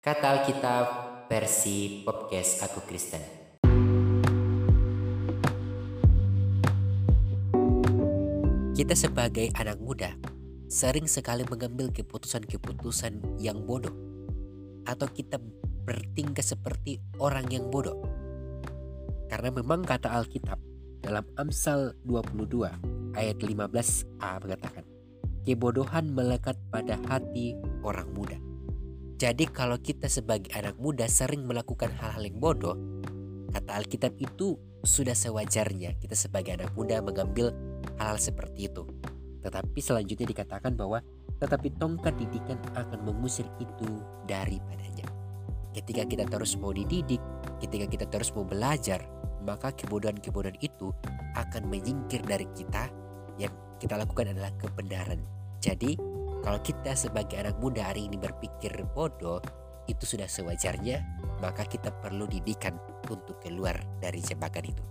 Kata Alkitab versi podcast Aku Kristen. Kita sebagai anak muda sering sekali mengambil keputusan-keputusan yang bodoh atau kita bertingkah seperti orang yang bodoh. Karena memang kata Alkitab dalam Amsal 22 ayat 15a mengatakan, kebodohan melekat pada hati orang muda. Jadi kalau kita sebagai anak muda sering melakukan hal-hal yang bodoh, kata Alkitab itu sudah sewajarnya kita sebagai anak muda mengambil hal-hal seperti itu. Tetapi selanjutnya dikatakan bahwa tetapi tongkat didikan akan mengusir itu daripadanya. Ketika kita terus mau dididik, ketika kita terus mau belajar, maka kebodohan-kebodohan itu akan menyingkir dari kita yang kita lakukan adalah kebenaran. Jadi kalau kita sebagai anak muda hari ini berpikir bodoh, itu sudah sewajarnya, maka kita perlu didikan untuk keluar dari jebakan itu.